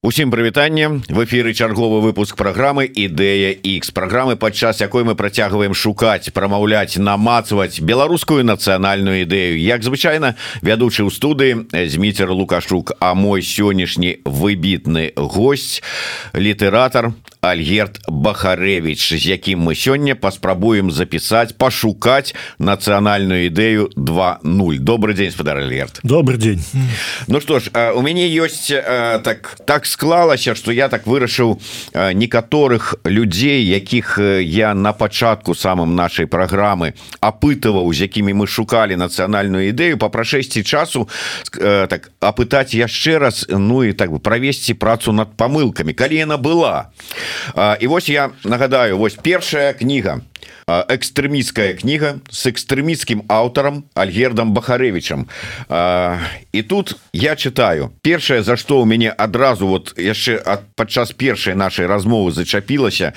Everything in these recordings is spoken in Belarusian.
Усім прывітанне. В эфиры чарговы выпуск программы ідэя X программы падчас якой мы працягваем шукаць прамаўляць намацаваць беларускую нацыянальную ідэю. Як звычайна вядучы ў студыі зміцер лукашук а мой сённяшні выбітны гость літаратор Альгерт Бахаревич з якім мы сёння паспрабуем запісаць пашукаць нацыянальную ідэю 20 добрый день спадар Альгерт. Добрый день. Ну что ж у мяне ёсць так так склалася что я так вырашыў некаторых людзей якіх я на пачатку самым нашай праграмы апытываў з якімі мы шукалі нацыянальную ідэю по прашэсці часу так апытаць яшчэ раз Ну і так бы правесці працу над памылкамі калі яна была і вось я нагадаю вось першая кніга экстрэміцкая кніга с экстрэміцкім аўтарам альгердам бахаревичам і тут я читаю. Першае за што ў мяне адразу вот яшчэ ад падчас першай нашай размовы зачапілася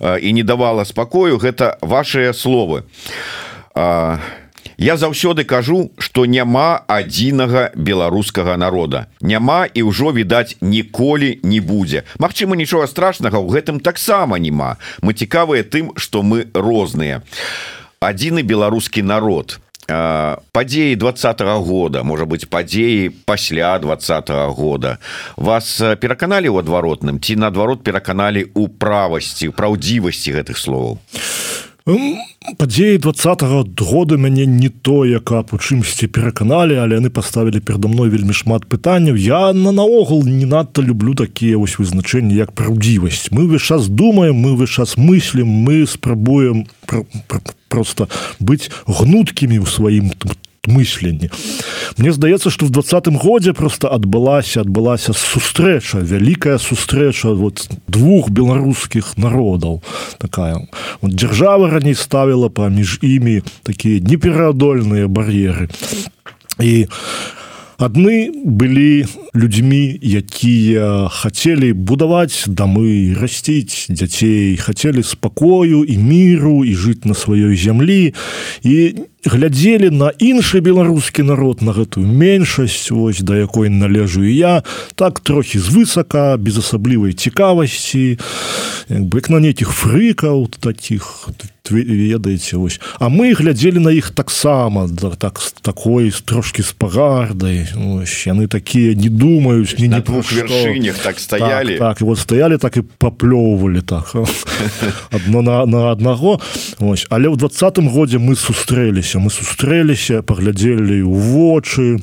і не давала спакою гэта ваши словы. А Я заўсёды кажу, што няма адзінага беларускага народа. Няма і ўжо відаць ніколі не будзе. Магчыма, нічога страшнага ў гэтым таксама няма. Мы цікавыя тым, што мы розныя. Адзіны беларускі народ. Падзеі двадцатого года можа быть падзеі пасля двадцатого года вас пераканалі ў адваротным ці наадварот пераканалі ў правасці праўдзівасці гэтых словаў падзеі двадцатого года мяне не тое каб у чымсьці пераканалі але яны паставілі перада мной вельмі шмат пытанняў. Я на наогул не надта люблю такія вось вызначэнні як праўдзівасць. Мы ўвесь час думаем мы ўвесь час мыслім мы спрабуем просто быць гнуткімі ў сваім там мысленні Мне здаецца что в двадцатым годзе просто адбылася адбылася сустрэча вялікая сустрэча вот двух беларускіх народаў. Такая вот дзяржава раней ставіла паміж імі такія непераадольныя бар'еры. І адны былі людзьмі якія хацелі будаваць дамы расціць дзяцей хацелі спакою і міру і жыць на сваёй зямлі. І не глядзелі на іншы беларускі народ на гэтую меншасць ось да якой належу я так трохі звысака без асаблівай цікавасці бык на нейкіх фрыкаў таких ведаеце ось а мы глядзелі на іх таксама да, так такой трошки з пагардай яны такія не думаюць не не вершынях так стаялі так, так вот стаялі так і паплёўвалі так одно на, на аднаго ось але ў двадцатым годзе мы сустрэліся сустрэліся мы сустрэліся паглядзелі ў вочы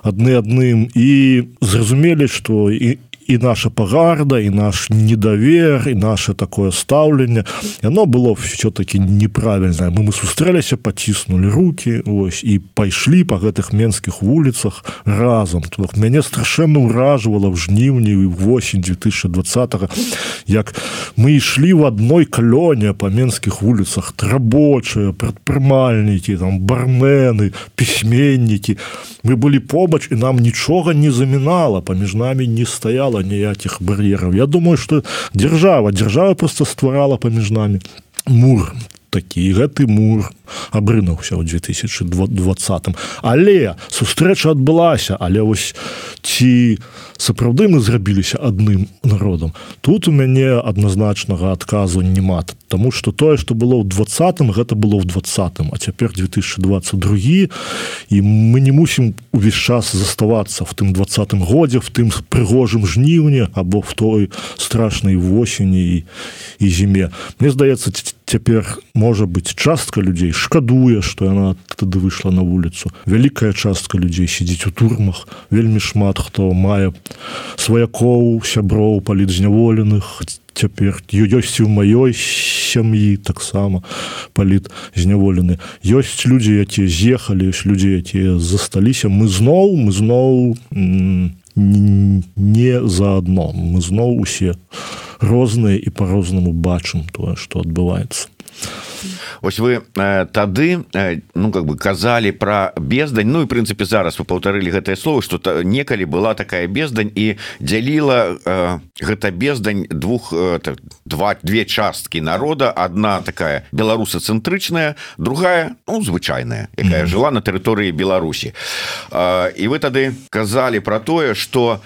адны адным і зразумелі што і і наша пагарда і наш недавер і наше такое стаўленне яно было все-таки неправільнае мы мы сустрэліся паціснули руки ось і пайшлі по гэтых менскіх вуліцах разам тут мяне страшэнна ўражвала в жніўні восень 2020 як мы ішлі в адной калёне по менскіх вуліцах рабочыя прадпрымальнікі там бармены пісьменнікі мы былі побач і нам нічога не замінала паміж нами не стаяла было ніякіх бар'ераў. Я думаю что держава держава просто стварала паміж нами мур такі. Гэты мур абрынуўся ў 2020 але сустрэча адбылася але вось ці сапраўды мы зрабіліся адным народам? Тут у мяне адназначнага адказу няма. Таму что тое что было ў двадцатым гэта было ў двадцатым а цяпер 2022 і мы не мусім увесь час заставацца в тым двадцатым годзе в тым прыгожым жніўне або в той страшнай восені і, і зіме. Мне здаецца цяпер можа быть частка людзей шкадуе что яна тады выйшла на вуліцу. Вялікая частка людзей сидзіць у турмах вельмі шмат хто мае сваякоў сяброў палітзняволеных цяпер ёсць у маёй сям'і таксама паліт зняволены ёсць людзі якія з'ехалі людзі якія засталіся. Мы зноў мы зноў не заадно мы зноў усе розныя і по-рознаму бачым тое што адбываецца ось вы э, тады э, ну как бы казалі про бездань. Ну і прынцыпе зараз вы паўтарылі гэтае слово что некалі была такая бездань і дзяліла э, гэта бездань двух так, два две часткі народа. Одна такая беларусацэнтрычная другая ну, звычайная якая mm -hmm. жила на тэрыторыі Беларусі. І вы тады казалі про тое что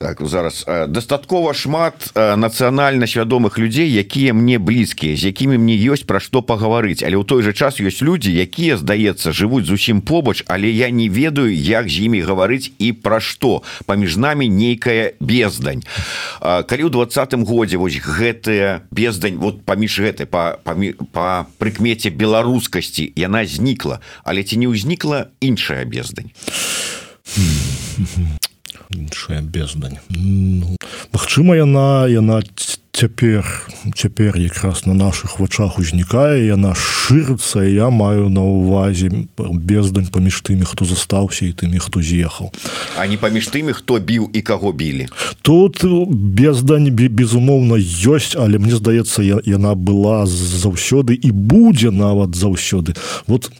так зараз дастаткова шмат нацыянальна свядомых людзей якія мне блізкія з якімі мне ёсць пра што пагаварыць. Але ў той жа час ёсць людзі якія здаецца жывуць зусім побач але я не ведаю як з імі гаварыць і пра што. Паміж намі нейкая бездань. Калі ў двадцатым годзе вось гэтая бездань вот паміж гэтай па, па, па прыкмеце беларускасці яна знікла. Але ці не ўзнікла іншая бездань іншая бездань. Ну, Магчыма яна яна цяпер цяпер якраз на наших вачах узнікае яна шырыцца я маю на увазе бездань паміж тымі хто застаўся і тымі хто з'ехаў. А не паміж тымі хто біў і каго білі? Тут бездань безумоўна ёсць але мне здаецца яна была заўсёды і будзе нават заўсёды. Вот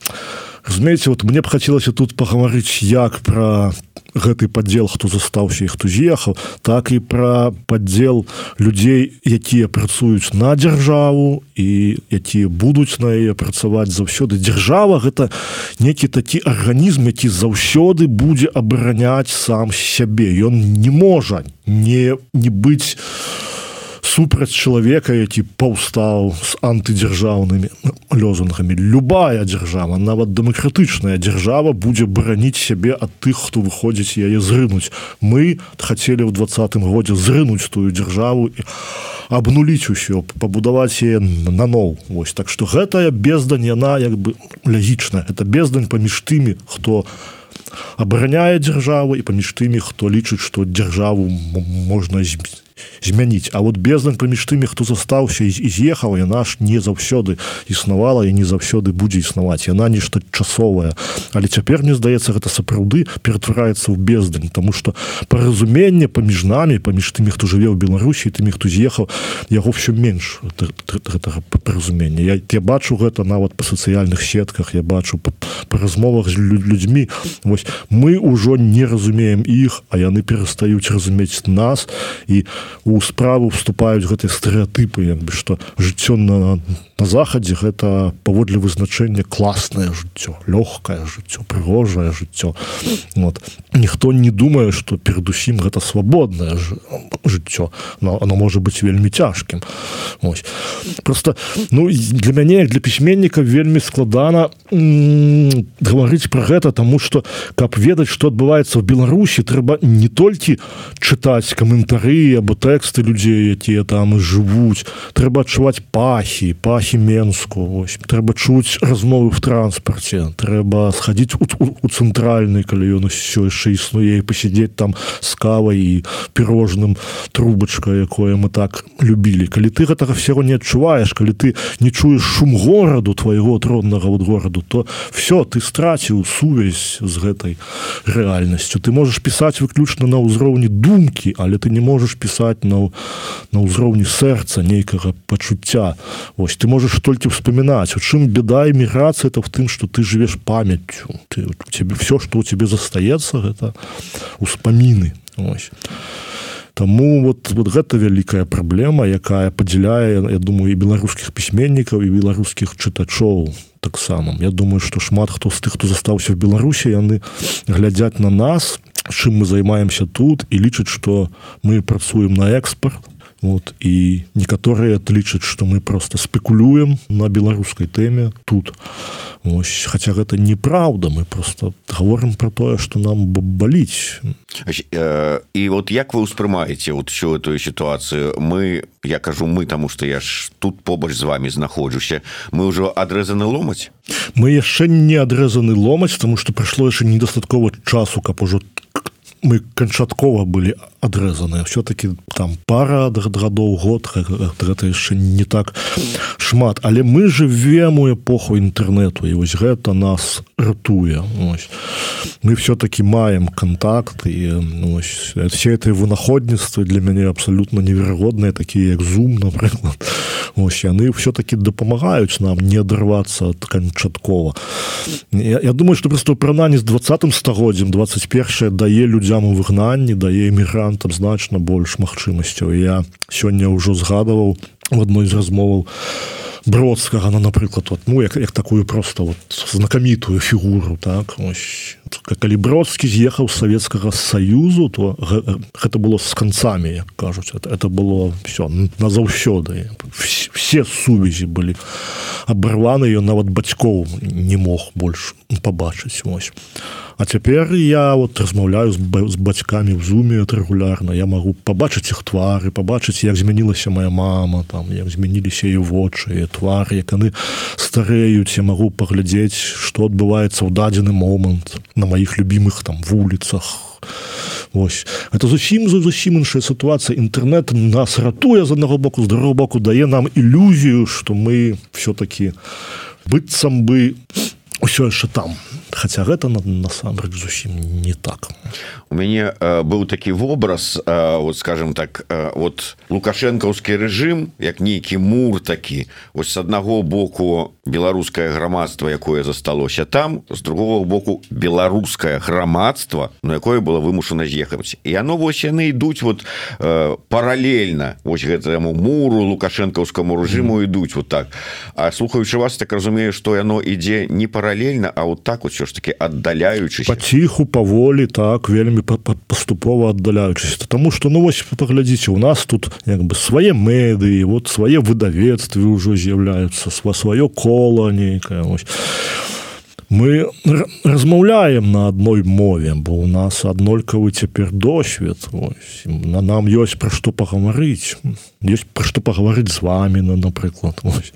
разумееце вот мне б хацелася тут пагаварыць як про гэты падзел хто застаўся і хто з'ехаў так і пра падзел людзей якія працуюць на дзяржаву і якія будуць на яе працаваць заўсёды. Дзяржава гэта некі такі арганізм які заўсёды будзе абараняць сам сябе. Ён не можа не не быць супраць чалавека які паўстаў з антыдзяржаўнымі лёзунгамі любая дзяржава нават дэмакратычная дзяржава будзе бараніць сябе ад тых хто выходзіць яе зрынуць. Мы хацелі ў двадцатым годзе зрынуць тую дзяржаву і абнуліць усё пабудаваць яе наноў. Вось так што гэтая бездань яна як бы лягічная. Это бездань паміж тымі хто абараняе дзяржаву і паміж тымі хто лічыць што дзяржаву можна збіць змяніць. А вот бездань паміж тымі хто застаўся і з'ехаў яна ж не заўсёды існавала і не заўсёды будзе існаваць. Яна нешта часовая але цяпер мне здаецца гэта сапраўды ператвараецца ў бездань тому что паразуменне паміж намі паміж тымі хто жыве ў беларусі тымі хто з'ехаў яго все менш гэтага паразумення. Я, я бачу гэта нават па сацыяльных сетках я бачу па размовах з людзьмі. Вось мы ўжо не разумеем іх а яны перастаюць разумець нас. І у справу вступаюць гэтыя стэеатыпы як бы што жыццё на на захадзе гэта паводле вызначэння класнае жыццё лёгкае жыццё прыгожае жыццё. Вот ніхто не думае что перадусім гэта свабоднае жыццё но оно можа быть вельмі цяжкім. Ось просто ну для мяне для пісьменніка вельмі складана гаварыць про гэта тому что каб ведаць что адбываецца в беларусі трэба не толькі чытаць каментары або тэксты людзей якія там жывуць. Трэба адчуваць пахі пахі менску ось трэба чуць размовы в транспарце. Трэба схадзіць у, у, у цэнтральны калі ён усё яшчэ існуе пасядзець там с кавай і пірожным трубачка якое мы так любілі. Калі ты гэтага всего не адчуваеш калі ты не чуеш шум гораду твайго троннага вот гораду то все ты страціў сувязь з гэтай рэальнасцю. Ты можаш пісаць выключна на ўзроўні думкі але ты не можаш пісаць на на ўзроўні сэрца нейкага пачуцця. Ось ты можаш толькі вспоминаць у чым беда эміграцыя это в тым что ты жывеш памяццю. Ты тебе все что у тебе застаецца гэта успаміны ось Таму вот вот гэта вялікая праблема якая падзяляе я думаю і беларускіх пісьменнікаў і беларускіх чытачоў таксама. Я думаю што шмат хто з тых хто застаўся в беларусі яны глядзяць на нас чым мы займаемся тут і лічаць што мы працуем на экспорт вот і некаторыя лічаць што мы просто спекулюем на беларускай тэме тут. Ось хотя гэта неправда мы просто говорим про тое что нам баліць. І вот як вы успрымаеце вот всю эту ситуацию мы я кажу мы тому что я ж тут побач з вами знаходжуся. Мы ўжо адрэзаны ломаць? Мы яшчэ не адрэзаны ломаць тому что прайшло яшчэ недастаткова часу каб ужо мы канчаткова былі адрэзаныя. Все-таки там пара гадоў год гэта яшчэ не так шмат. Але мы жывем у эпоху інтэрнету і вось гэта нас ратуе. Мы все-таки маем контакт і ось, все этой вынаходніцтвы для мяне абсолютно неверагодныя такія як зум напрыклад ось яны все-таки дапамагаюць нам не адрывацца ад канчаткова. Я, я думаю что просто прынамі з двадцатым стагоддзям 21 дае людзям у выгнанні дае эмігрант музыкантам значна больш магчымасцяў. Я сёння ўжо згадаваў в адной з размоваў бродскага на напрыклад вот ну як, як такую просто вот знакамітую фігуру так ось, калі бродскі з'ехаў савецкага саюзу то гэта было с канцамі кажуць. Это, это было все назаўсёды. Все сувязі былі абарваны ён нават бацькоў не мог больш побачыць ось А цяпер я вот размаўляю з, бацькамі в зуме рэгулярна. Я могу побачыць іх твары побачыць як змянілася моя мама там як змяніліся ее вочы твары як яны стареюць я могу паглядзець что адбываецца ў дадзены момант на маіх любимых там вуліцах. Вось. Это зусім зусім іншая сітуацыя. Інтэрнет нас ратуе з аднаго боку з другого боку дае нам ілюзію что мы все-таки быццам бы ўсё яшчэ там хотя гэта насамрэч зусім не так у мяне э, быў такі вобраз э, вот скажем так э, вот лукашэнкаўскі рэжым як нейкі мур такі ось с аднаго боку беларускае грамадства якое засталося там з другого боку беларускае грамадства на якое было вымушана з'ехаць. І оно вось яны ідуць вот паралельна ось гэтаму муру лукашэнкаўскаму рэжыму ідуць вот так. А слухаючы вас так разумею что яно ідзе не паралельна а вот так вот ўсё ж таки аддаляючы паціху паволі так вельмі паступова аддаляючыся тому что ну вось паглядзіце у нас тут як бы свае медыі вот свае выдавецтвы ўжо з'яўляюцца сва сваё кола нейкае мы размаўляем на адной мове бо у нас аднолькавы цяпер досвед ось. на нам ёсць пра што пагаварыць ёсць пра што пагаварыць з вами на напрыклад ось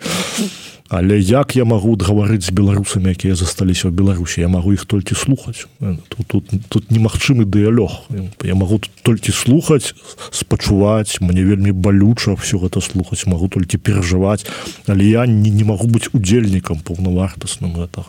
але як я магу гаварыць з беларусамі якія засталіся ў беларусі? Я магу іх толькі слухаць. Тут тут, тут немагчымы дыялёг. Я магу толькі слухаць спачуваць мне вельмі балюча все гэта слухаць магу толькі перажываць. Але я не, не магу быць удзельнікам паўнавартасным гэтага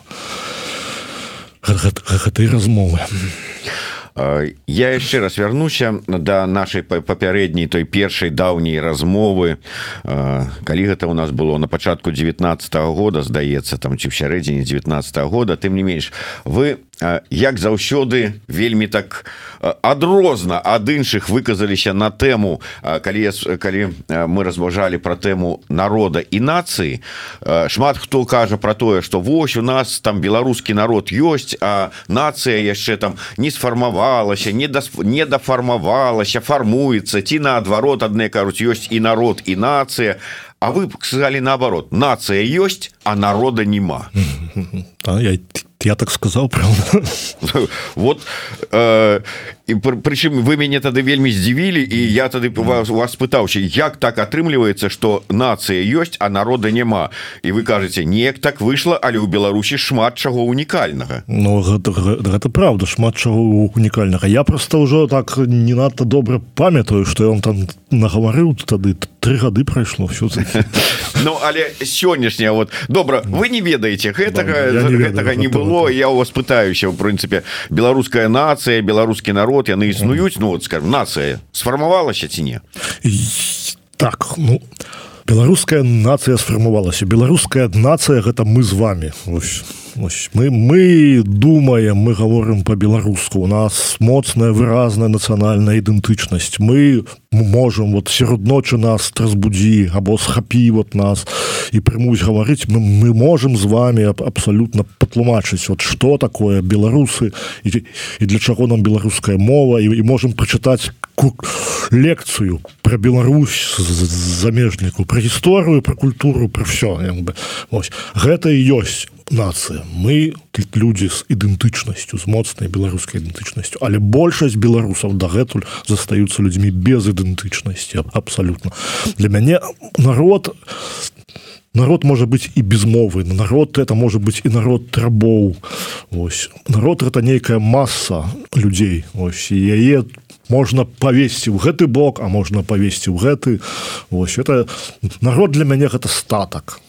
гэтай размовы. а я яшчэ раз вярнуся да нашай папярэдняй той першай даўняй размовы. Калі гэта у нас было на пачатку 19 -го года здаецца там ці ў сярэдзіне 19 -го года. Тым не менш вы як заўсёды вельмі так адрозна ад іншых выказаліся на тэму калі калі мы разважалі про тэму народа і нацыі шмат хто кажа про тое что вось у нас там беларускі народ ёсць а нацыя яшчэ там не сфармавалася не да не дафармавалася фармуецца ці наадварот адны кажуць ёсць і народ і нацыя. А вы сказали наоборот нацыя ёсць а народа нема я я так сказал правда. Вот э, і прычым вы мяне тады вельмі здзівілі і я тады вас у вас пытаўся як так атрымліваецца что нацыя ёсць а народа няма і вы кажаце неяк так выйшла але ў беларусі шмат чаго унікальнага Ну гэта, гэта правда шмат чаго унікальнага я просто ўжо так не надта добра памятаю что он там нагаварыў тады три гады прайшло все Ну але сённяшняя вот добра вы не ведаеце гэтага гэтага не было я у вас пытаюся в прынцыпе беларуская нация беларускі народ яны існуюць ну вот скажем нация сфармавалася ці не так ну беларуская нация сфармавалася. Беларуская нация гэта мы з вами ось Ось, мы мы думаем мы говорим по-беларуску у нас моцная выразная нацыянальная ідэнтычнасць. Мы можем вот сярод ночы нас разбудзі або схапі вот нас і прымусь гаварыць. Мы, мы можем з вами абсолютно патлумачыць вот что такое беларусы і, і для чаго нам беларуская мова. І, і можем прачытаць лекцыю про Беларусь замежніку про гісторыю про культуру про все бы гэта і ёсць нацыя. Мы людзі з ідэнтычнасцю з моцнай беларускай ідэнтычнасцю. Але большасць беларусаў дагэтуль застаюцца людзьмі без ідэнтычнасці абсалютна. Для мяне народ народ можа быць і без мовы. Народ это можа быць і народ трабоў. Ось. Народ это нейкая масса людзей. Ось. Яе можна павесці ў гэты бок а можна павесці ў гэты. Ось это народ для мяне гэта статак.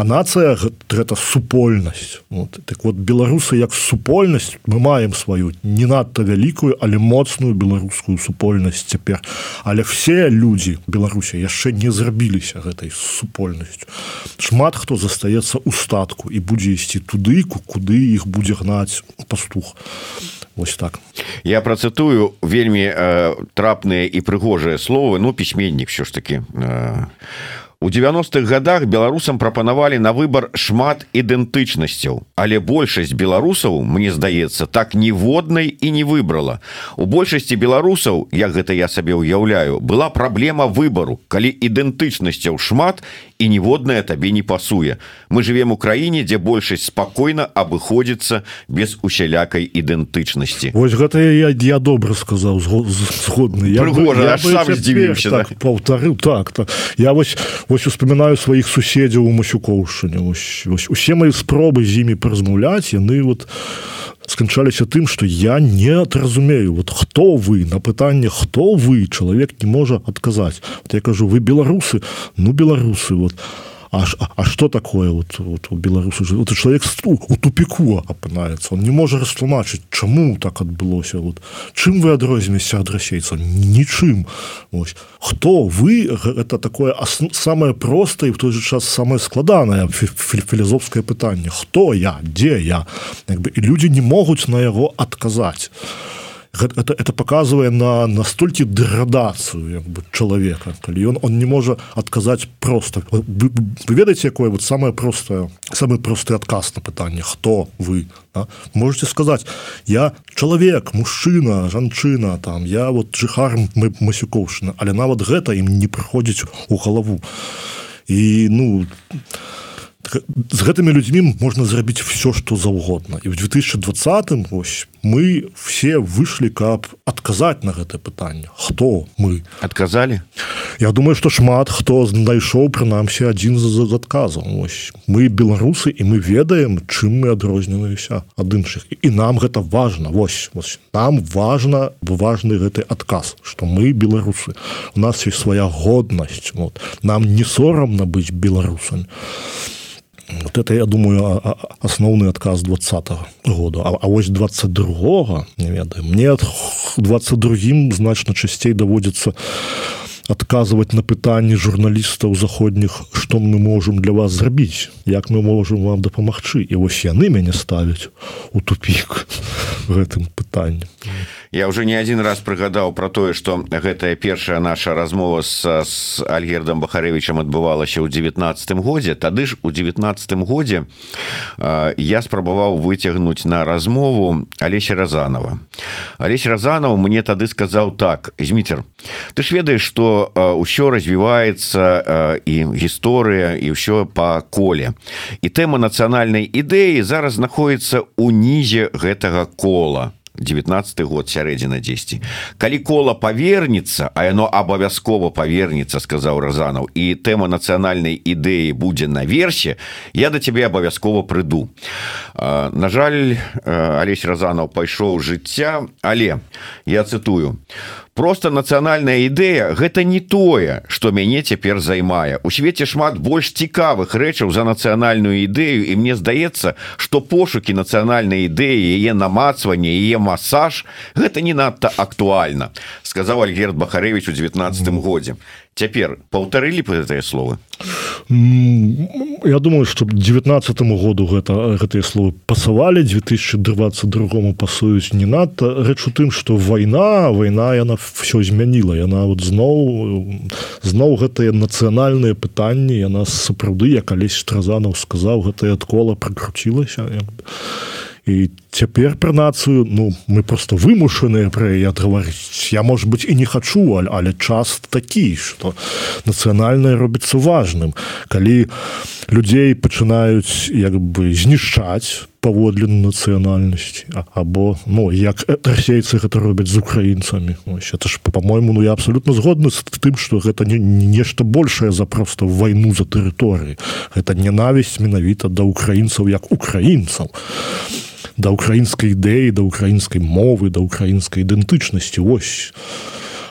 А нацыя гэта супольнасць. Вот. так вот беларусы як супольнасць мы маем сваю не надта вялікую але моцную беларускую супольнасць цяпер. Але все людзі беларусі яшчэ не зрабіліся гэтай супольнасцю. Шмат хто застаецца ў статку і будзе ісці туды куды іх будзе гнаць пастух ось так. Я працытую вельмі э, трапныя і прыгожыя словы ну пісьменнік все ж таки э, у 90-х годах беларусам прапанавалі на выбор шмат ідэнтычнасцяў але большасць беларусаў мне здаецца так ніводнай і не выбрала. У большасці беларусаў як гэта я сабе ўяўляю была праблема выбору калі ідэнтычнасцяў шмат і ніводная табе не пасуе. Мы живвем у краіне дзе большасць спакойна абыходзіцца без усялякай ідэнтычнасці. Вось гэта я, я добра сказаў згодны. Я, Прыгожа, я, я здзівіўся так, да? паўтары так так. Я вось вось успамінаю сваіх суседзяў у масюкоўшчыне. Усе мои спробы з імі паразмаўляць яны вот сканчаліся тым что я не разумею вот хто вы на пытанне хто вы чалавек не можа адказаць. Вот я кажу вы беларусы? Ну беларусы вот. а А, а что такое вот, вот у беларусу вот человек у тупику апынается он не можа растлумачыць чаму так адбылося вот чым вы адрознемся ад расейца нічым ось. Хто вы? Это такое самое простое в той же час самое складанае філізофское пытанне хто я? Дзе я? Як бы і люди не могуць на яго адказаць это, это показывае на настолькі деградацыю бы чалавека калі ён он не можа адказаць просто вы, вы ведаеце якое вот самое простое самый просты адказ на пытанне хто вы да? можете сказаць я чалавек мужчына жанчына там я вот жыхар мы масюкоўшына але нават гэта ім не прыходзіць у галаву і ну з гэтымі людзьмі можна зрабіць все что заўгодна. І в 2020 ось мы все вышлі каб адказаць на гэта пытанне. Хто мы? Адказалі? Я думаю что шмат хто знайшоў прынамсі адзін з адказаў. Ось мы беларусы і мы ведаем чым мы адрозніваюся ад іншых. І нам гэта важно вось, вось нам важно важны гэты адказ что мы беларусы. У нас есть свая годнасць. Вот нам не сорамна быць беларусамі вот это я думаю асноўны адказ двадцатого года. А, а вось 22 не ведаю мне 22 значна часцей даводзіцца адказваць на пытанні журналістаў заходніх што мы можемм для вас зрабіць як мы можемм вам дапамагчы і вось яны мяне ставяць у тупік гэтым пытаннем я уже не один раз прыгадаў про тое что гэтая першая наша размова с, с альгердом бахаревичем адбывалася ў девятнадцатым годзе. Тады ж у девятнадцатым годзе я спрабаваў выцягнуць на размову алеся разанова. Алесь разанов мне тады сказаў так змітер ты ж ведаеш что ўсё развіваецца і гісторыя і ўсё по коле. І тэма нацыянальнай ідэі зараз знаходіцца у нізе гэтага кола 19 год сярэдзіна 10 калі кола павернецца а яно абавязкова павернецца сказаў разанаў і тэма нацыянальнай ідэі будзе на версе я да цябе абавязкова прыйду на жаль алесь разанаў пайшоў жыцця але я цытую просто нацыянальная ідэя гэта не тое что мяне цяпер займае у свеце шмат больш цікавых рэчаў за нацыянальную ідэю і мне здаецца что пошукі нацыянальнай ідэі яе намацванне яе масаж гэта не надта актуальна сказаў альгерт бахаревич у 19 годзе цяпер паўтарылі по гэтыя словы? Я думаю что 19 году гэта гэтыя словы пасавалі 2022 пасуюць не надта. Рэч у тым что вайна вайна яна все змяніла. Яна вот зноў зноў гэтыя нацыянальныя пытанні яна сапраўды я калісь стразанаў сказаў гэтае адкола прыкруцілася і і цяпер пра нацыю ну мы просто вымушаныя пра яе гаварыць. Я может быть і не хачу але, але час такі что нацыянальнае робіцца важным. Калі людзей пачынаюць як бы знішчаць паводле нацыянальнасці або ну як расейцы гэта робяць з украінцамі. Это ж по-моему ну я абсолютно згодны з тым что гэта не нешта большее за просто вайну за тэрыторыі. Это ненавісць менавіта да украінцаў як украінцаў. а да украінскай ідэі да украінскай мовы да украінскай ідэнтычнасці ось.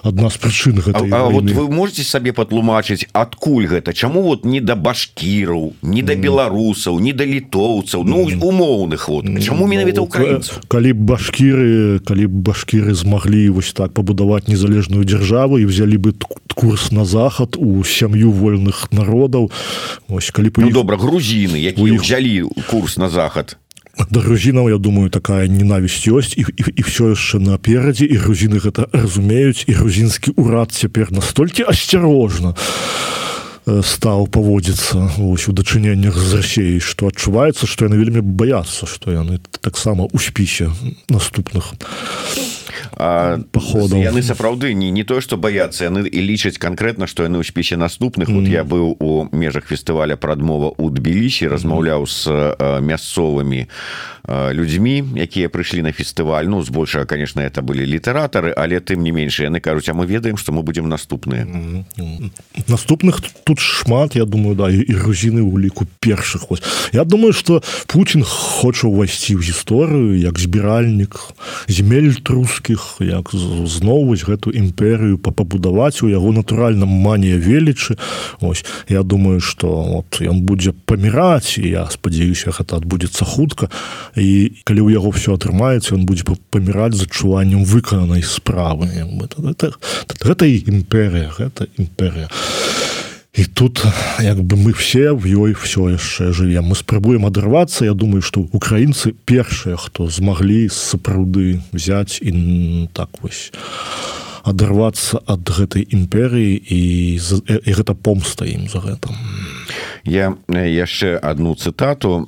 Одна з прычын гэта вот вы можете сабе патлумачыць адкуль гэта? Чаму вот не да башкіраў не да беларусаў не да літоўцаў? Ну умоўных вот. Чаму менавіта украінцаў? калі б башкіры калі б башкіры змаглі вось так пабудаваць незалежную дзяржаву і взялі бы курс на захад у сям'ю вольных народаў ось калі ну, добра грузіны які ўзялі курс на захад да грузінаў я думаю такая ненавісць ёсць і, і, і все яшчэ наперадзе і грузіны гэта разумеюць і грузінскі ўрад цяпер настолькі асцярожна стаў паводзіцца у дачыненнях з рассеяй што адчуваецца што яны вельмі баяцца што яны таксама у спісе наступных походу яны сапраўды не не тое что баяцца яны і лічаць конкретно что яны ў спісе наступных. Mm -hmm. вот я быў у межах фестываля прадмова у тбілісі размаўляў з мясцовымі людзьмі якія прыйшлі на фестываль ну збольшага конечно это былі літаратары але тым не менш яны кажуць а мы ведаем что мы будемм наступныя mm -hmm. наступных тут шмат я думаю да і грузіны у ліку першых вось я думаю что Путін хоча ўвайсці ў гісторыю як збіральнік земель трускіх як зновуць гэту імперыю па пабудаваць у яго натуральным манія велічы. Ось я думаю что вот ён будзе паміраць і я спадзяюся гэта адбудзецца хутка. І калі ў яго все атрымаецца он будзе паміраць з адчуваннем выкананай справы. Гэта імперыя гэта імперыя і тут як бы мы все в ёй все яшчэ жывем. Мы спрабуем адрывацца Я думаю что украінцы першыя хто змаглі сапраўды взять і так вось адрывацца ад гэтай імперыі і, і гэта помста ім за гэтым. Я яшчэ одну цытату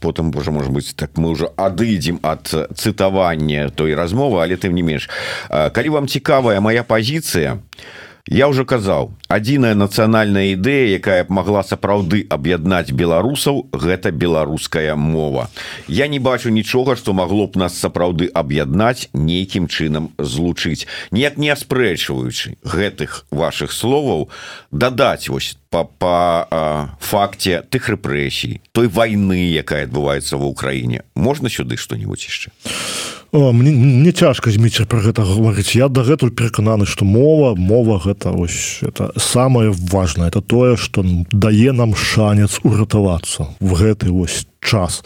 потым божа может быть так мы уже адыдзем ад цытавання той размовы але тым не менш. Калі вам цікавая моя пазіцыя то Я ўжо казаў адзіная нацыянальная ідэя якая б могла сапраўды аб'яднаць беларусаў гэта беларуская мова. Я не бачу нічога што магло б нас сапраўды аб'яднаць нейкім чынам злучыць. Ніяк не аспрэчваючы гэтых ваших словаў дадаць вось па, па факце тых рэпрэсій той войны якая адбываецца ва ўкраіне. Можна сюды что-нибудь яшчэ О, мне, мне цяжка зміць про гэта гаварыць. Я дагэтуль перакананы што мова мова гэта ось это самое важное это тое что дае нам шанец уратавацца. В гэты ось час.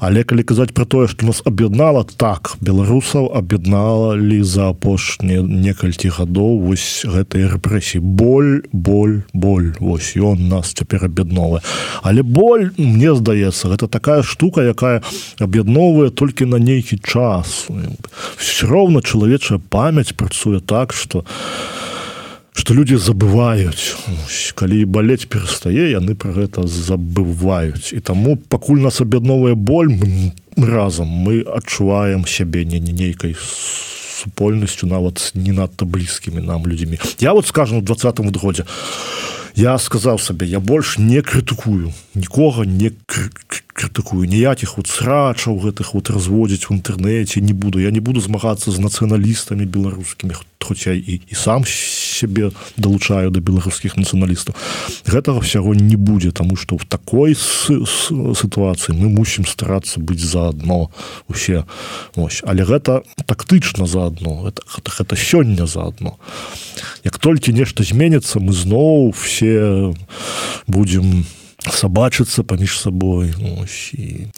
Але калі казаць про тое что нас аб'яднала так беларусаў аб'ядналі за апошнія некалькі гадоў вось гэтай рэпрэсіі. Боль боль боль. Ось ён нас цяпер аб'ядновы але боль мне здаецца гэта такая штука якая аб'ядноўвае толькі на нейкі час. Все роўна чалавечая памяць працуе так что у что люди забываюць калі балець перастае яны про гэта забываюць. І таму пакуль нас аб'ядновая боль мы разам мы адчуваем сябе не не нейкай супольнасцю нават не надта блізкімі нам людзьмі. Я вот скажу у двадцатым годзе я сказаў сабе я больш не крытыкую нікога не крытыкую ніякіх вот срачаў гэтых вот разводзіць в інтэрнэце не буду. Я не буду змагацца з нацыяналістамі беларускімі хоць я і, і сам сябе далучаю да беларускіх нацыяналістаў гэтага ўсяго не будзе тому что в такой сітуацыі мы мусім старацца быць заадно усе ось. Але гэта тактычна заадно это, гэта, гэта сёння заадно як толькі нешта зменіцца мы зноў все будем сабачыцца паміж сабой. Ось, і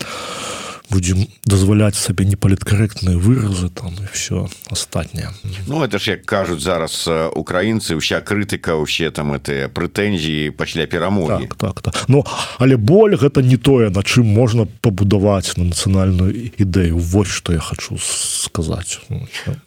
будем дазваляць сабе непаліткарэктныя выразы там і все астатняе Ну это ж як кажуць зараз украінцы ўся крытыка ўсе там этыя прэтэнзіі пасля перамогі так, так, так. Ну але боль гэта не тое на чым можна пабудаваць на нацыянальную ідэю. Вось што я хочу сказаць.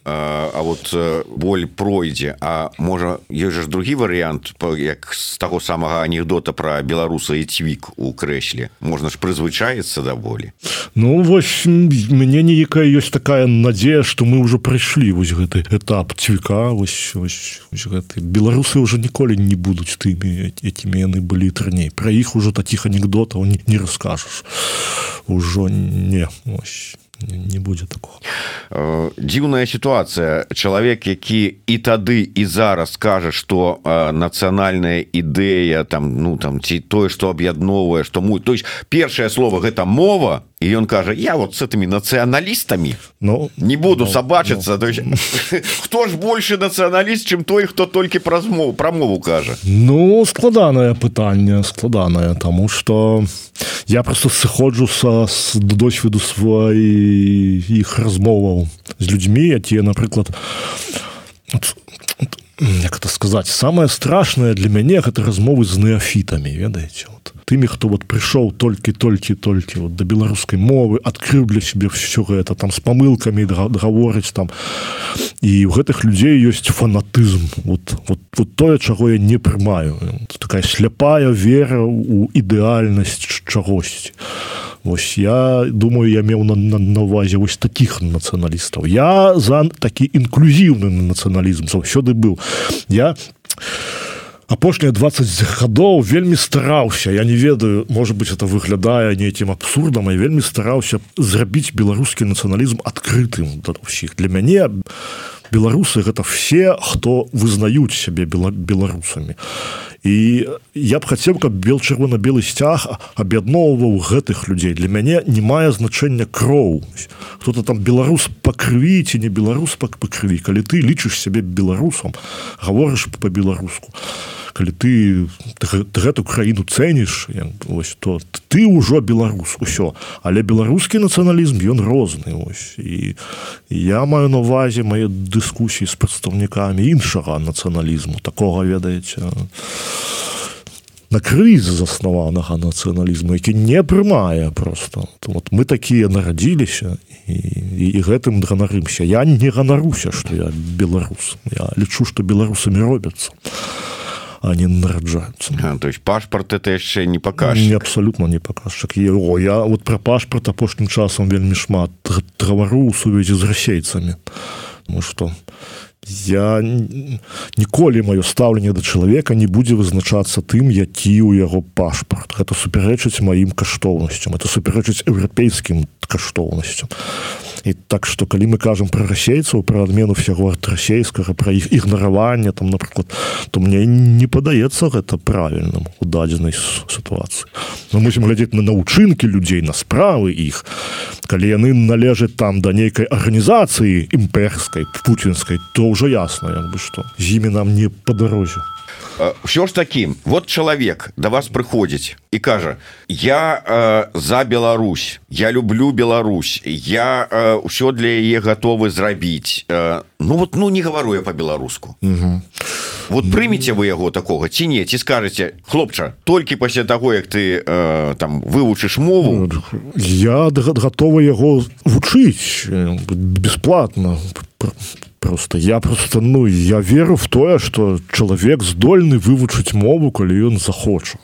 А, а вот боль пройдзе. А можа ёсць жа другі варыянт як з таго самага анекдота про беларуса і цвік у крэсле. Можна ж прызвычаецца да болі. Ну Ну вось мяне неякая ёсць такая надзея што мы ўжо прайшлі вось гэты этап цвіка вось, вось, вось гэты. Беларусы ўжо ніколі не будуць тымі якімі яны былі раней. Пра іх ужо такіх анекдотаў не, не раскажаш. Ужо не ось не будзе такого. Э, дзіўная сітуацыя. Чалавек які і тады і зараз кажа что э, нацыянальная ідэя там ну там ці тое что аб'ядноўвае что мой то есть першае слово гэта мова і ён кажа я вот с этими нацыяналістамі Ну не буду ну, сабачыцца ну, есть, хто ж больше нацыяналіст чым той хто толькі праз мову пра мову кажа Ну складанае пытанне складанае тому что я просто сыходжу са с досведу сваіх размоваў з людзьмі якія напрыклад як это сказаць самое страшное для мяне гэта размовы з неафітамі ведаеце вот тымі хто вот прыйшоў толькі толькі толькі вот да беларускай мовы адкрыў для себе все гэта там с памылкамі гаворыць там. І у гэтых людзей ёсць фанатызм. Вот вот вот тое чаго я не прымаю. Такая сляпая вера у ідэальнасць чагосьці. Вось я думаю я меў на, на, на увазе вось таких нацыяналістаў. Я за такі інклюзіўны нацыяналізм заўсёды быў. Я апошнія 20 гадоў вельмі стараўся я не ведаю может быть это выглядае нейкім абсурдам і вельмі стараўся зрабіць беларускі нацыяналізм адкрытым да ўсіх для мяне беларусы гэта все хто вызнаюць сябе беларусамі і я б хацеў каб бел чырвона-белы сцяг аб'ядноўваў гэтых людзей. Для мяне не мае значэння кроў. Кто-то там беларус па крыві ці не беларус па крыві. Калі ты лічыш сябе беларусам гаворыш по-беларуску калі ты гэту краіну цэніш ось то ты ўжо беларус усё. Але беларускі нацыяналізм ён розны ось і я маю на увазе мае дыскусіі з прадстаўнікамі іншага нацыяналізму такога ведаеце на крыз заснаванага нацыяналізму які не прымае просто вот мы такія нарадзіліся і, і гэтым ганарымся. Я не ганаруся что я беларус. Я лічу что беларусамі робяцца они нараджаются а, то есть пашпарт это яшчэ не покажет не абсолютно не показчик его я вот про пашпарт апошнім часам вельмі шмат травару у сувязі з расейцамі. Ну что я ніколі маё стаўленне да чалавека не будзе вызначацца тым які ў яго пашпарт. Гэта супярэчыць маім каштоўнасцям это супярэчыць еўрапейскім каштоўнасцям. І так что калі мы кажам про расейцаў про адмену всяго расейскага про іх ігнаравання там напрыклад то мне не падаецца гэта правільным у дадзенай сітуацыі. Мы мусім глядзець на навучынкі людзей на справы іх. Калі яны належаць там да нейкай арганізацыі імперскай пуцінскай то ўжо ясна як бы што з імі нам не па дарозе ўсё ж таким вот чалавек да вас прыходзіць і кажа я э, за Беларусь я люблю Беларусь я ўсё э, для яе готовы зрабіць э, ну вот ну не гавару я по-беларуску вот прымеце вы яго такого ці не ці скажаце хлопча толькі пасля таго як ты э, там вывучыш мову я готова яго вучыць бесплатно по просто я просто ну я веру в тое что чалавек здольны вывучыць мову калі ён захоча.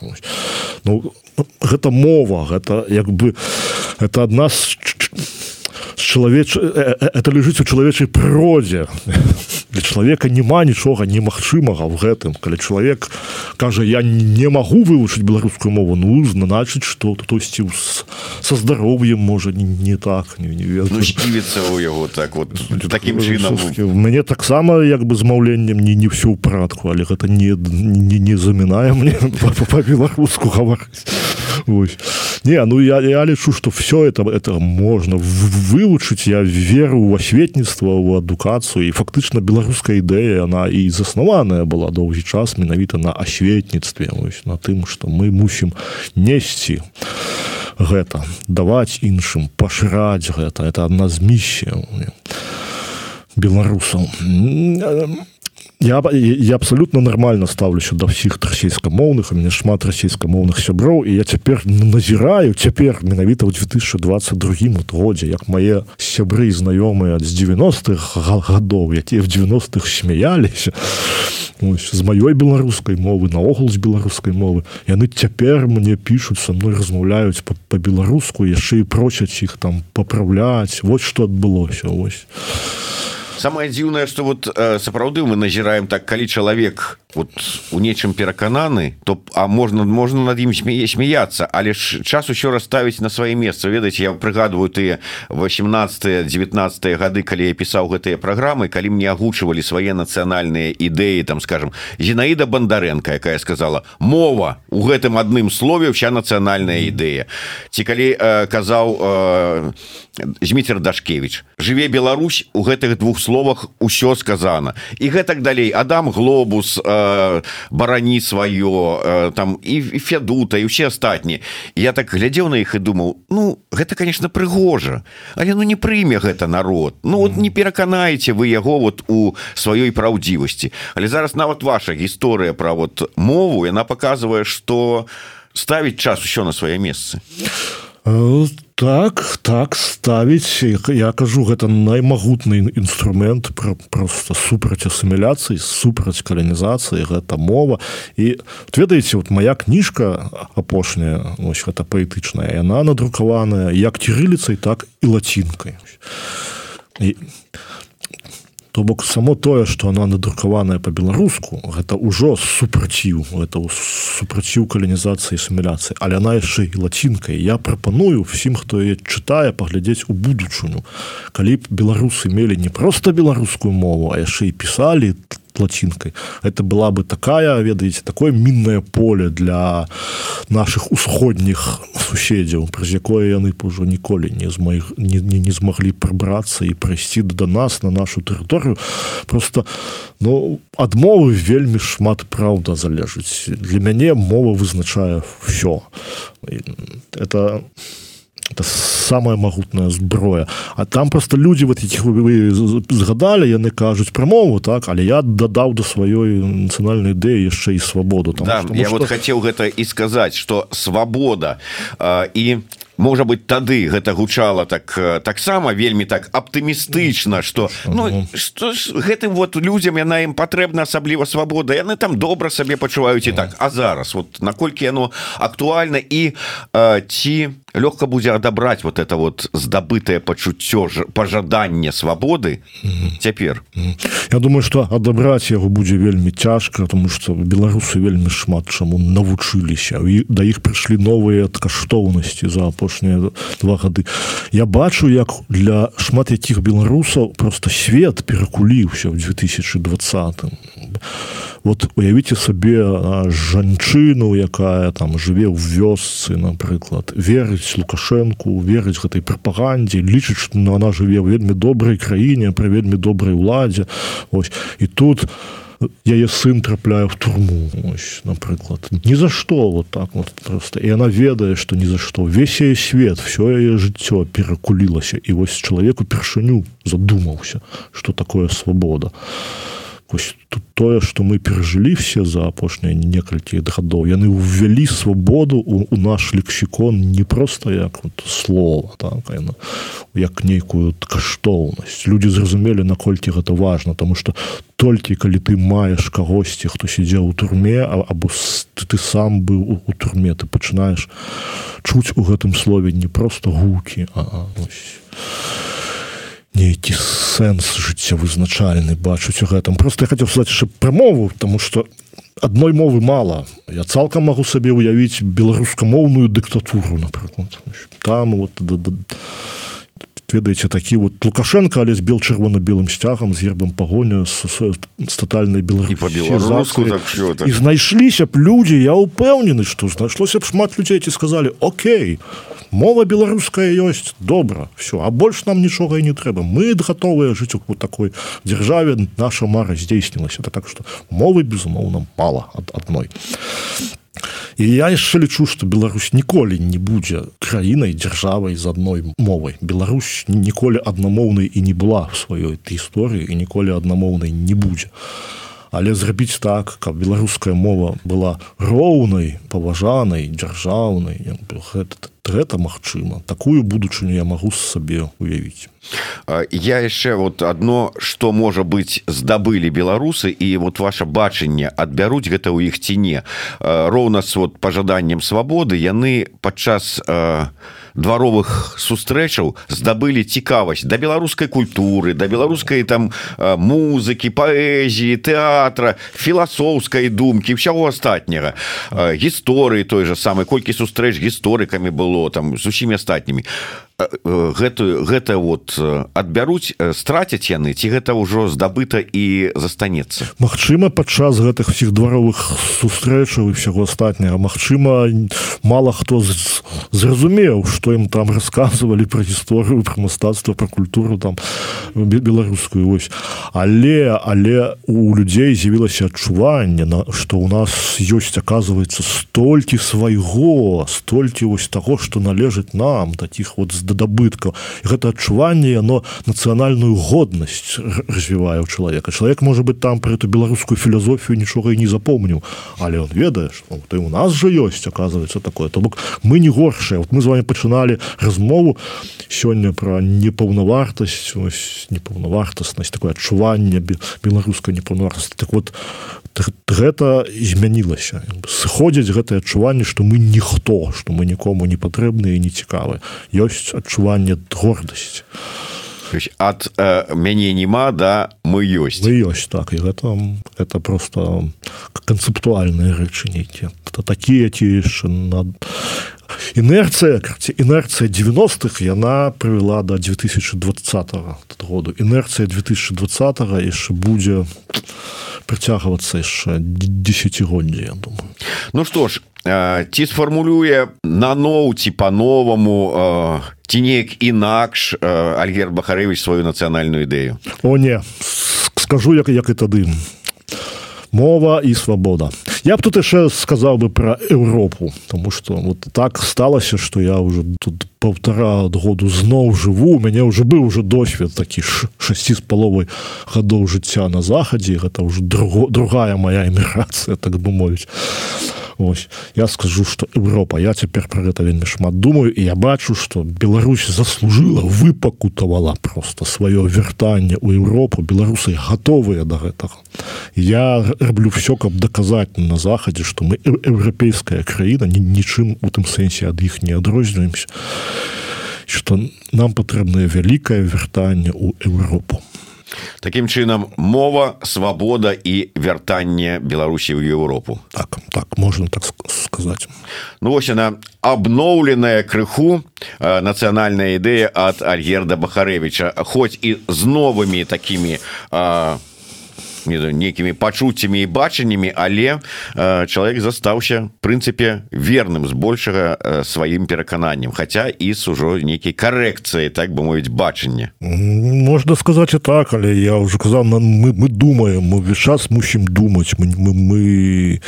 Ну гэта мова гэта як бы это адна з чалавеч это лежыць у чалавечай прыродзе для чалавека няма нічога немагчымага в гэтым калі чалавек кажа я не магу вывучыць беларускую мову ну значыць что хтосьці со здароўем можа не, не так не, не ну, у яго так вот таким чынам мяне таксама як бы змаўленнем не не ўсё ў парадку але гэта не не, не замінае мне по-беларуску гаварыць не ну я я лічу что все это это можна вывучыць я веру у асветніцтва у адукацыю і фактычна беларус беларуская ідэя она і заснаваная была доўгі час менавіта на асветніцтве на тым что мы мусім несці гэта даваць іншым пашыраць гэта. Это одна з місія беларусаў я я абсолютно нормально ставлюся да ўсіх расійскамоўных у мяне шмат расійскамоўных сяброў і я цяпер назіраю цяпер менавіта ў 2022 годзе як мае сябры знаёмыя з 90-х гадоў якія в 90-х смяяліся з маёй беларускай мовы наогул з беларускай мовы. Яны цяпер мне пишутць со мной размаўляюць по-беларуску яшчэ і просяць іх там паправляць вот что адбылося ось самое дзіўнае что вот э, сапраўды мы назіраем так калі чалавек вот у нечым перакананы то а можна можна над ім смее смяяться але ж час еще расставіць на свае месца ведаеце я прыгадываю ты 18 19 гады калі я пісаў гэтыя праграмы калі мне агучвалі свае нацыянальныя ідэі там скажем зінаіда бандаренко якая сказала мова у гэтым адным слове вся нацыянальная ідэя ці калі э, казаў э, зміцер дашкевич жыве Беларусь у гэтых двух словах усё сказано і гэтак далей. Адам глобус э, барані сваё э, там і федута і усе астатні я так глядзеў на іх і думаў ну гэта конечно прыгожа але ну не прыме гэта народ. Ну вот не пераканаеце вы яго вот у сваёй праўдзівасці. Але зараз нават ваша гісторыя пра вот мову яна показывае что ставіць час еще на свае месцы. Э, так так ставіць. Я кажу гэта наймагутны інструмент про просто супраць асіміляцыі супраць каланізацыі гэта мова. І ведаеце вот моя кніжка апошняя ось гэта паэтычная яна надрукаваная як кірыліцай так і лацінкай. І то бок само тое что она надрукаваная по-беларуску гэта ўжо супраціў это супраціў каланізацыі асіміляцыі. Але она яшчэ і лацінкай я прапаную всім хто яе чытае паглядзець у будучыню калі б беларусы мелі не просто беларускую мову а яшчэ і пісалі лацінкай это была бы такая ведаеце такое мінное поле для наших усходніх суседзяў праз якое яны ўжо ніколі не з моих не, не, не змаглі прыбрацца і прайсці да нас на нашу тэрыторыю просто ну адмовы вельмі шмат праўда залежыць для мяне мова вызначае все это не это самая магутная зброя. А там просто люди вот якіх вы згадали яны кажуць прамову так але я дадаў до сваёй нацыянальнай ідэі яшчэ і свабоду там да, я что... вот хотел гэта і сказаць что свабода э, і можа быть тады гэта гучала так э, таксама вельмі так аптымістычна что ну что ж гэтым вот людям яна ім патрэбна асабліва свабода яны там добра сабе пачуваюць і так. А зараз вот наколькі яно актуальна і э, ці лёгка будзе адабраць вот это вот здабытае пачуццё ж пажаданне свабоды цяпер. Я думаю что адабраць яго будзе вельмі цяжка тому что беларусы вельмі шмат чаму навучыліся і да іх прыйшлі новыя каштоўнасці за апошнія два гады. Я бачу як для шмат якіх беларусаў просто свет перакуліўся в 2020 вот уявіце сабе жанчыну якая там жыве ў вёсцы напрыклад верыць лукашэнку верыць гэтай прапагандзе лічыць што ну, она жыве вельмі добрай краіне пры вельмі добрай уладзе. Ось і тут яе сын трапляе в турму. Ось, напрыклад. Ні за што вот так вот просто і она ведае што ні за што. Весь яе свет все яе жыццё перакулілася. І вось чалавек упершыню задумаўся что такое свабода. а Вось тое что мы перажылі все за апошнія некалькі гадоў яны ўвялі свабоду у, у наш лексікон не просто як вот, слова так, яна, як нейкую каштоўнасць люди зразумелі наколькі гэта важно тому что толькі калі ты маеш кагосьці хто сидзеў у турме або ты, ты сам быў у, у турме ты пачынаеш чуць у гэтым слове не просто гукі а, а ось нейкі сэнс жыцця вызначальны бачуць у гэтым. Просто я хотел сказать яшчэ прамову тому что адной мовы мала. Я цалкам магу сабе уявіць беларускамоўную дыктатуру напрыклад. Там вот да, да, ведаеце такі вот лукашенко але з бел чырвона-белым сцягам з гербам пагоню з, з, з тотальнай беларуску так, так. і знайшліся б людзі я упэўнены што знайшлося б шмат людзей ці сказалі Окей мова беларуская ёсць добра все а больш нам нічога і не трэба. Мы гатовыя жыць у такой дзяржаве наша мара здзейснілася так что мовы безумоўна мала ад адной і я яшчэ лічу што Беларусь ніколі не будзе краінай дзяржавай з адной мовай Беларусь ніколі аднамоўнай і не была в сваёй гісторыі і ніколі аднамоўнай не будзе але зрабіць так каб беларуская мова была роўнай паважанай дзяржаўнай гэта гэта магчыма. Такую будучыню я магу сабе уявіць я яшчэ вот одно что можа быть здабылі беларусы і вот ваше бачанне адбяруць гэта ў іх ціне роўна с вот пожаданнем свабоды яны падчас у дваровых сустрэчаў здабылі цікавасць да беларускай культуры да беларускай там музыкі паэзіі тэатра філасофскай думкі ўсяго астатняга. Гісторыі той же самой колькі сустрэч гісторыкамі было там з усімі астатнімі гэтую гэта вот адбяруць страцяць яны ці гэта ўжо здабыта і застанецца? Магчыма падчас гэтых всіх дваровых сустрэчаў і всяго астатняга. Магчыма мало хто зразумеў что ім там рассказывалі про гісторыю про мастацтва про культуру там беларускую ось але але у людзей з'явілася адчуванне на что у нас ёсць оказывается столькі свайго столькі вось таго что належыць нам таких вот з да дабыткаў гэта адчуванне яно нацыянальную годнасць развівае ў чалавека. Чалавек можа быть там про эту беларускую філазофію нічога і не запомніў але он ведаеш ты у нас же ёсць оказывается такое. То бок мы не горшыя. Вот мы з вами пачыналі размову сёння про непаўнавартасць непаўнавартаснасць такое адчуванне беларускай непаўнавартасці. Так вот гэта змянілася. Сыходзяць гэтае адчуванне што мы ніхто што мы нікому не патрэбныя не цікавы ёсць адчуванне гордасць ад э, мяне няма да мы ёсць. Мы ёсць так і гэта это просто канцэптуальныя рэчы нейкія. То такія ці яшчэ над інерцыя інерцыя 90-х яна прывяла до 2020 году. Інерцыя 2020 яшчэ будзе прыцягвацца яшчэ десятгоддзі я думаю. Ну што ж ці сфармулюе наноў ці по-новаму ці неяк інакш Альгер Бахарэвич сваю нацыянальную ідэю О не. Скажу як як і тады. Мова і свабода я б тут яшчэ сказаў бы про Еўропу тому что вот так сталася что я уже тут полтора году зноў жыву у мяне уже быў уже досвед такі ж шасці з паловай гадоў жыцця на захадзе гэта уже друго другая моя эміграцыя так бы мовіць Ось. Я скажу что Европа я цяпер про гэта вельмі шмат думаю і я бачу что Беларусь заслужила выпакутавала просто сваё вяртанне у Европу беларусы готовыя до гэтага. Я раблю все каб даказаць на захадзе что мы еўрапейская краіна нічым у тым сэнсе ад іх не адрозніваемся что нам патрэбнае вялікае вяртанне ў Европу Такім чынам мова свабода і вяртанне беларусі ў Еўропу. Так так можна так сказаць. Ну вось яна абноўленая крыху нацыянальная ідэя ад альгерда бахарэвича хоць і з новымі такімі а, нейкімі пачуццямі і бачаннямі але э, чалавек застаўся прынцыпе верным збольшага э, сваім перакананнем Хаця і з ужо нейкай карэкцыі так бы мовіць бачанне можна сказаць і так але я уже казаў нам мы мы думаем мы увесь час мусім думаць мы мы,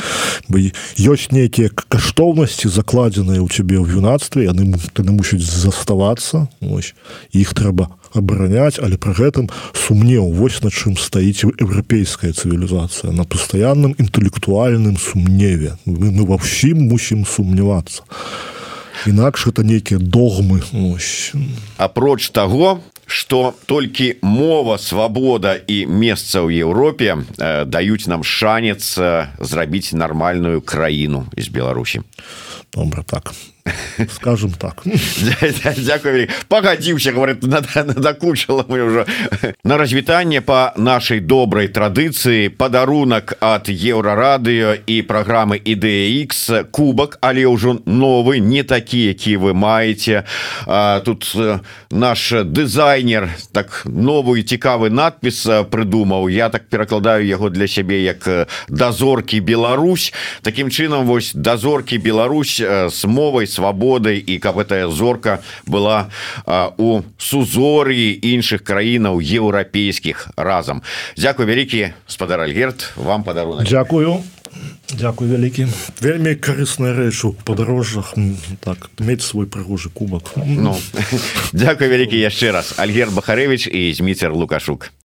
мы ёсць нейкія каштоўнасці закладзеныя ў цябе ў юнацтве яны тады мусяць заставацца іх трэба абараняць але пры гэтым сумнеў вось на чым стаіць еўрапейская цывілізацыя на пастаянным інтэлектуальным сумневе. Мы, мы ва ўсім мусім сумнявацца. Інакш это нейкія догмы. Апроч таго что толькі мова свабода і месца ў Еўропе э, даюць нам шанец э, зрабіць нармальную краіну з Беларусі. Добра так скажем так. Дякую пагадзіўся говорит дакучала мы уже. На развітанне по нашай добрай традыцыі падарунак от еўрарадыё і праграмы ідэX кубак але ўжо новы не такі які вы маеце тут наш дызайнер так новую цікавы надпіс прыдумаў я так перакладаю яго для сябе як дазоркі Беларусь Такім чынам вось дазоркі Беларусь с мовай свабодай і каб гэтая зорка была а, у сузор'і іншых краінаў еўрапейскіх разам Дякую вялікі спадар Альгерт. Вам падарунак Дякую. Дякую вялікі вельмі карысная рэч у падарожжах так мець свой прыгожы кубак ну, Дякую вялікі яшчэ раз. Альгер Бахарэвич і зміцер лукашук